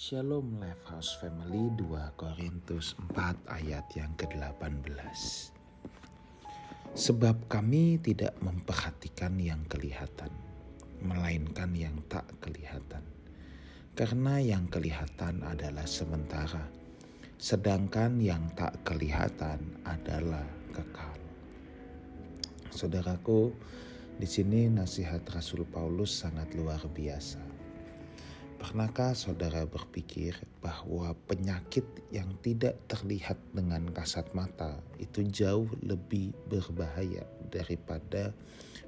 Shalom Lifehouse Family 2 Korintus 4 ayat yang ke-18 Sebab kami tidak memperhatikan yang kelihatan Melainkan yang tak kelihatan. Karena yang kelihatan adalah sementara Sedangkan yang tak kelihatan adalah kekal. Saudaraku, di sini nasihat Rasul Paulus sangat luar biasa Pernahkah saudara berpikir bahwa penyakit yang tidak terlihat dengan kasat mata itu jauh lebih berbahaya daripada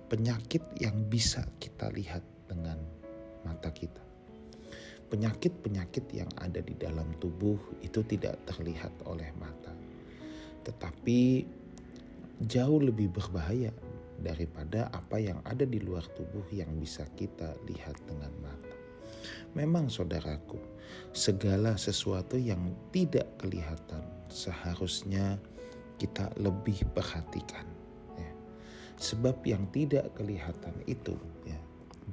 penyakit yang bisa kita lihat dengan mata kita? Penyakit-penyakit yang ada di dalam tubuh itu tidak terlihat oleh mata, tetapi jauh lebih berbahaya daripada apa yang ada di luar tubuh yang bisa kita lihat dengan mata. Memang saudaraku, segala sesuatu yang tidak kelihatan seharusnya kita lebih perhatikan. Ya. Sebab yang tidak kelihatan itu ya,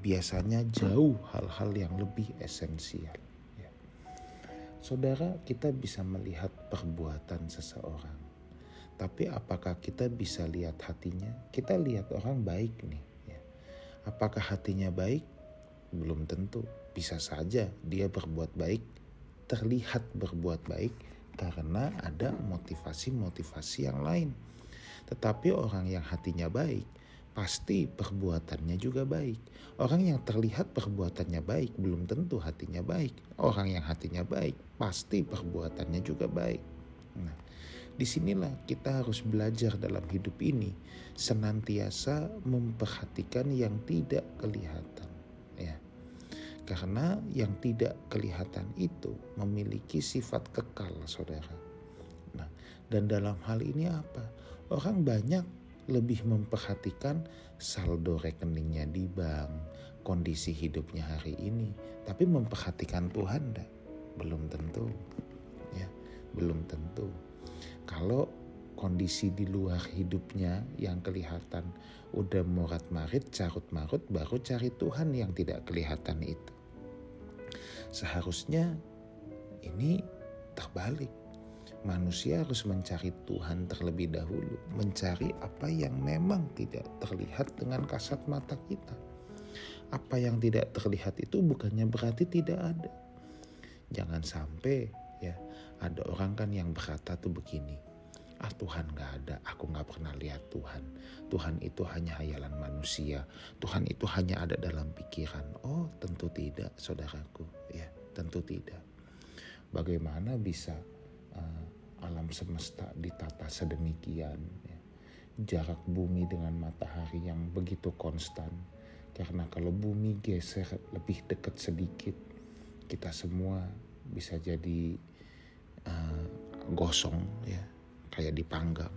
biasanya jauh hal-hal yang lebih esensial. Ya. Saudara, kita bisa melihat perbuatan seseorang. Tapi apakah kita bisa lihat hatinya? Kita lihat orang baik nih. Ya. Apakah hatinya baik? Belum tentu bisa saja dia berbuat baik, terlihat berbuat baik karena ada motivasi-motivasi yang lain. Tetapi orang yang hatinya baik, pasti perbuatannya juga baik. Orang yang terlihat perbuatannya baik belum tentu hatinya baik. Orang yang hatinya baik pasti perbuatannya juga baik. Nah, di sinilah kita harus belajar dalam hidup ini senantiasa memperhatikan yang tidak kelihatan. Karena yang tidak kelihatan itu memiliki sifat kekal, saudara. Nah, dan dalam hal ini apa? Orang banyak lebih memperhatikan saldo rekeningnya di bank, kondisi hidupnya hari ini, tapi memperhatikan Tuhan enggak? Belum tentu. Ya, belum tentu. Kalau kondisi di luar hidupnya yang kelihatan udah morat marit carut marut baru cari Tuhan yang tidak kelihatan itu Seharusnya ini terbalik. Manusia harus mencari Tuhan terlebih dahulu, mencari apa yang memang tidak terlihat dengan kasat mata kita. Apa yang tidak terlihat itu bukannya berarti tidak ada. Jangan sampai ya ada orang kan yang berkata tuh begini, ah Tuhan gak ada, aku gak pernah lihat Tuhan. Tuhan itu hanya hayalan manusia, Tuhan itu hanya ada dalam pikiran. Oh tentu tidak saudaraku, ya tentu tidak. Bagaimana bisa uh, alam semesta ditata sedemikian, ya? jarak bumi dengan matahari yang begitu konstan. Karena kalau bumi geser lebih dekat sedikit, kita semua bisa jadi uh, gosong ya kayak dipanggang.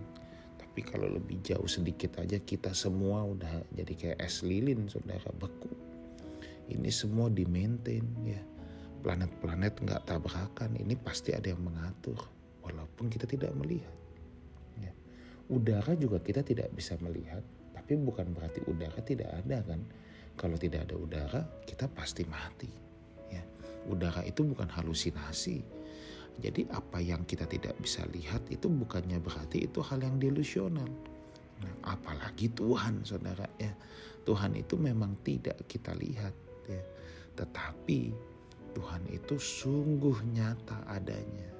Tapi kalau lebih jauh sedikit aja kita semua udah jadi kayak es lilin saudara beku. Ini semua di maintain ya. Planet-planet nggak tabrakan. Ini pasti ada yang mengatur walaupun kita tidak melihat. Ya. Udara juga kita tidak bisa melihat. Tapi bukan berarti udara tidak ada kan. Kalau tidak ada udara kita pasti mati. Ya. Udara itu bukan halusinasi jadi apa yang kita tidak bisa lihat itu bukannya berarti itu hal yang delusional. Nah, apalagi Tuhan, saudara ya. Tuhan itu memang tidak kita lihat ya. Tetapi Tuhan itu sungguh nyata adanya.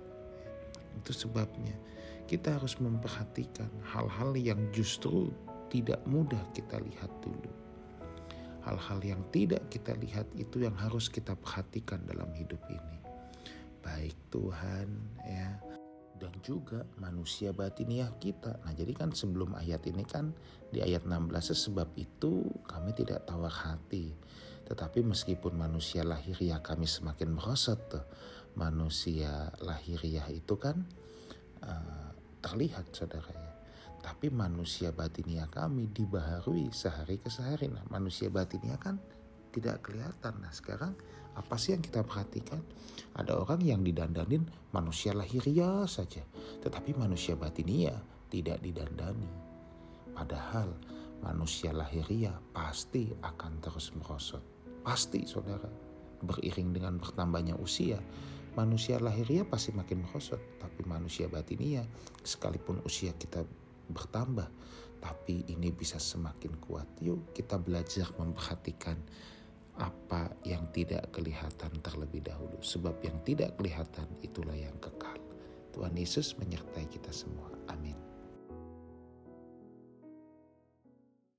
Itu sebabnya kita harus memperhatikan hal-hal yang justru tidak mudah kita lihat dulu. Hal-hal yang tidak kita lihat itu yang harus kita perhatikan dalam hidup ini baik Tuhan ya dan juga manusia batiniah kita. Nah jadi kan sebelum ayat ini kan di ayat 16 sebab itu kami tidak tawar hati. Tetapi meskipun manusia lahiriah kami semakin merosot tuh. Manusia lahiriah itu kan uh, terlihat saudara ya. Tapi manusia batiniah kami dibaharui sehari ke sehari. Nah manusia batiniah kan tidak kelihatan. Nah sekarang apa sih yang kita perhatikan? Ada orang yang didandanin manusia lahiriah saja, tetapi manusia batinia tidak didandani. Padahal manusia lahiriah pasti akan terus merosot. Pasti saudara, beriring dengan bertambahnya usia, manusia lahiriah pasti makin merosot, tapi manusia batinia sekalipun usia kita bertambah, tapi ini bisa semakin kuat. Yuk kita belajar memperhatikan apa yang tidak kelihatan terlebih dahulu. Sebab yang tidak kelihatan itulah yang kekal. Tuhan Yesus menyertai kita semua. Amin.